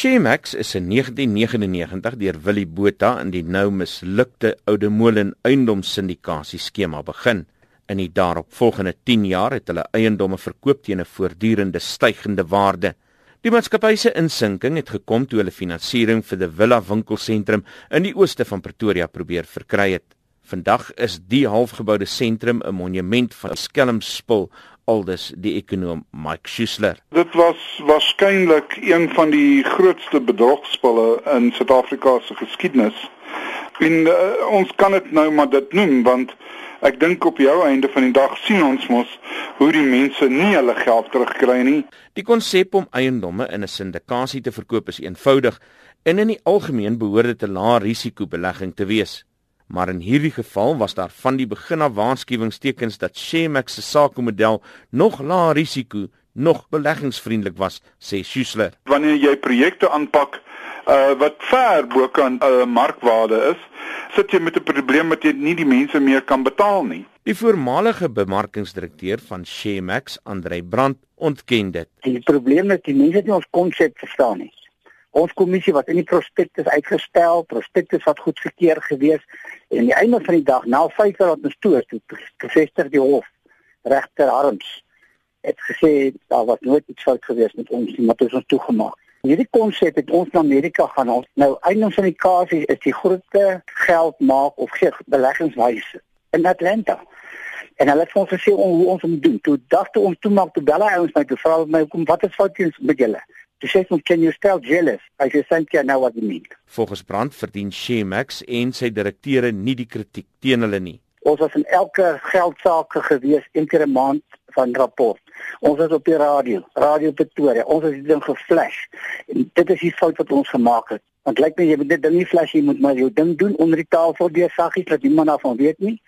Shemax is in 1999 deur Willie Botha in die nou mislukte Oudemolen eiendomssyndikasie skema begin. In die daaropvolgende 10 jaar het hulle eiendomme verkoop teen 'n voortdurende stygende waarde. Die maatskappy se insinking het gekom toe hulle finansiering vir die Villa winkelsentrum in die ooste van Pretoria probeer verkry het. Vandag is die halfgeboude sentrum 'n monument van skelmspul aldus die ekonom Mike Schuessler. Dit was waarskynlik een van die grootste bedrogspulle in Suid-Afrika se geskiedenis. En uh, ons kan dit nou maar dit noem want ek dink op jou einde van die dag sien ons mos hoe die mense nie hulle geld terugkry nie. Die konsep om eiendomme in 'n syndikasie te verkoop is eenvoudig en in die algemeen behoort dit 'n lae risiko belegging te wees maar in hierdie geval was daar van die begin af waarskuwingstekens dat Shemax se sakemodel nog laer risiko, nog beleggingsvriendelik was, sê Schuessler. Wanneer jy projekte aanpak uh, wat ver bo kan 'n uh, markwaarde is, sit jy met 'n probleem dat jy nie die mense meer kan betaal nie. Die voormalige bemarkingsdirekteur van Shemax, Andrei Brandt, ontken dit. Die probleem is die mense nie ons konsep verstaan nie. Ons kommissie wat in die prospektus uitgestel, prospektus wat goedgekeur gewees en aan die einde van die dag na 5 jaar wat ons toe gevestig die hof regter Harms het gesê daar was nooit iets fout gewees met ons nie, maar dit is ons toegemaak. Hierdie konsep het ons na Amerika gaan ons nou einde van die kasie is die grootste geld maak of gee beleggingswyse in Atlanta. En hulle het ons gesê hoe ons moet doen. Toe dagte ons toe maak toe bel hy ons my toe vra my hoekom wat is fout met julle? Toe sê ons can you spell jealous? I say thank you now what you mean. Volgens Brand verdien Shemax en sy direkteure nie die kritiek teen hulle nie. Ons was in elke geldsaak gewees een keer 'n maand van rapport. Ons was op die radio, Radio Pretoria. Ons het dit ding geflash. En dit is die fout wat ons gemaak het. Want lyk my jy moet dit ding nie flash jy moet maar jou ding doen onder die tafel deur saggies dat niemand daarvan weet nie.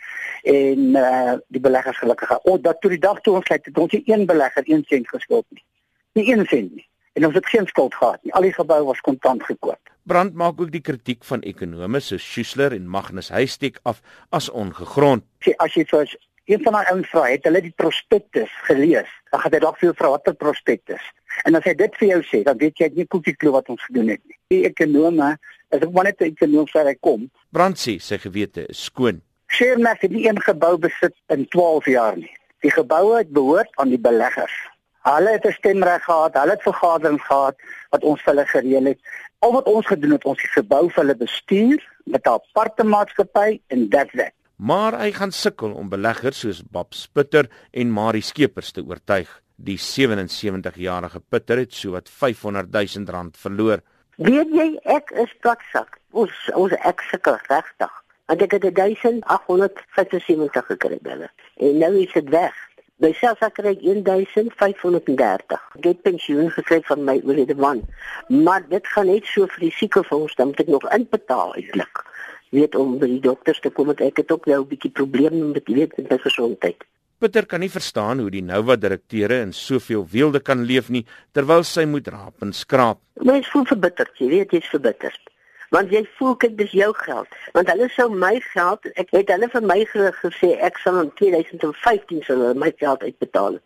En uh die beleggers gelukkig. O, dat tot die dag toe ons kyk, het ons nie een belegger 1 sent geskuld nie. Nie 1 sent nie en ons het geen skuld gehad nie. Al die geboue was kontant gekoop. Brand maak ook die kritiek van ekonome so Schuessler en Magnus Huystek af as ongegrond. Sê as jy vir een van daai ouens vra, het hulle die prospektus gelees? Dan gaan hy dalk vir jou vra watter prospektus. En as hy dit vir jou sê, dan weet jy nie koekie klou wat ons gedoen het nie. Die ekonome, as ek maar net 'n ekonom sê hy kom. Brand sê sy gewete is skoon. Shermack het nie een gebou besit in 12 jaar nie. Die geboue het behoort aan die beleggers. Hulle het 'n stemreg gehad, hulle het vergaderings gehad wat ons vir hulle gereël het. Al wat ons gedoen het, ons het gebou vir hulle bestuur met 'n aparte maatskappy en that's it. Maar hy gaan sukkel om beleggers soos Bob Spitter en Marie Skeepers te oortuig. Die 77-jarige Pitter het sowat 500 000 rand verloor. Weet jy, ek is platsak. Ons ons ek sukkel regtig. Want ek het 1875 gekry belle. En nou is dit weg. By Selsa kry ek 1530. Ek het pensioen gekry van my oorlede man. Maar dit gaan net so vir die siekefonds dan moet ek nog inbetaal eintlik. Weet om by die dokters te kom met ek het ook nou 'n bietjie probleme met weet met my gesondheid. Pieter kan nie verstaan hoe die Nova direkteure in soveel weelde kan leef nie terwyl sy moet raap en skraap. Mens voel verbitterd, jy weet jy's verbitterd want jy voel kyk dis jou geld. Want hulle sou my geld ek het hulle vir my gesê ek sal in 2015 sal my geld uitbetaal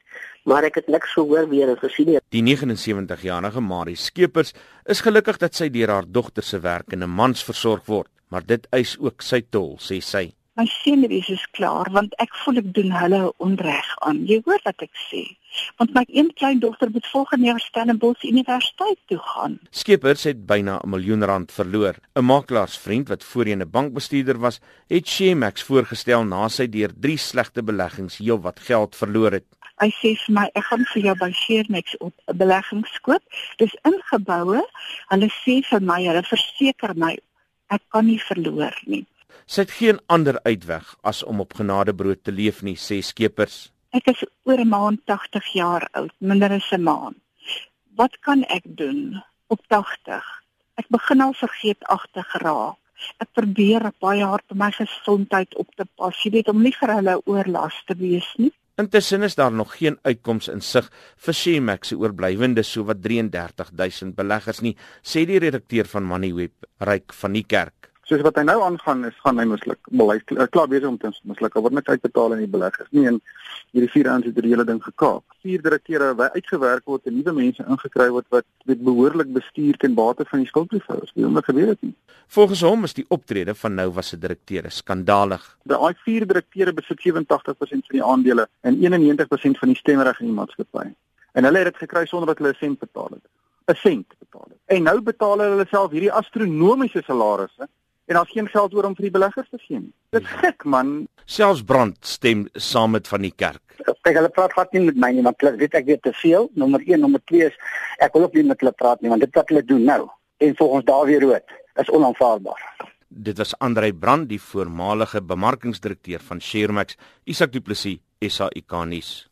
maar ek het niks gehoor weer en gesien nie. Die 79-jarige Marie Skeepers is gelukkig dat sy deur haar dogter se werk en 'n mans versorg word maar dit eis ook sy tol sê sy my senuwees is klaar want ek voel ek doen hulle onreg aan. Jy hoor wat ek sê. Want my een klein dogter moet volgende jaar Stellenbosch Universiteit toe gaan. Skeepers het byna 'n miljoen rand verloor. 'n Makelaarsvriend wat voorheen 'n bankbestuurder was, het Shemax voorgestel na sy deur drie slegte beleggings heelwat geld verloor het. Hy sê vir my ek gaan vir jou by Shemax op 'n beleggings koop. Dis ingeboue. Hulle sê vir my, hulle verseker my ek kan nie verloor nie. Sy het geen ander uitweg as om op genadebrood te leef nie, sê Skeepers. Ek is oor 'n maand 80 jaar oud, minder as 'n maand. Wat kan ek doen op 80? Ek begin al vergeetagtig geraak. Ek probeer baie hard om my gesondheid op te pas, jy weet om nie vir hulle oorlas te wees nie. Intussen is daar nog geen uitkoms in sig vir Shemax se oorblywende sowat 33000 beleggers nie, sê die redakteur van Moneyweb, Ryk van die Kerk. Soos wat hy nou aangaan is gaan hy misluk. Wel hy's klaar besig om te misluk. Hy word niks uitbetaal aan die beleggers nie en hierdie vier ouens het die hele ding gekaap. Vier direkteure uitgewerk word en nuwe mense ingekry word wat dit behoorlik bestuur ten bate van die skuldbriefhouers. Wie hom gebeur dit nie. Volgens hom is die optrede van Nova se direkteure skandalig. Daai vier direkteure besit 87% van die aandele en 91% van die stemreg in die maatskappy. En hulle het dit gekry sonder dat hulle 'n sent betaal het. 'n Sent betaal het. En nou betaal hulle self hierdie astronomiese salarisse en daar's geen geld oor om vir die beleggers te gee nie. Dit is gek man. Selfs brand stem saam met van die kerk. Kyk hulle praat glad nie met my nie want hulle weet ek weet te veel. Nommer 1, nommer 2 is ek wil ook nie met hulle praat nie want dit wat hulle doen nou en volgens Dawie Rood is onaanvaarbaar. Dit was Andrei Brand, die voormalige bemarkingsdirekteur van Shermax, Isak Du Plessis, SAIK nuus.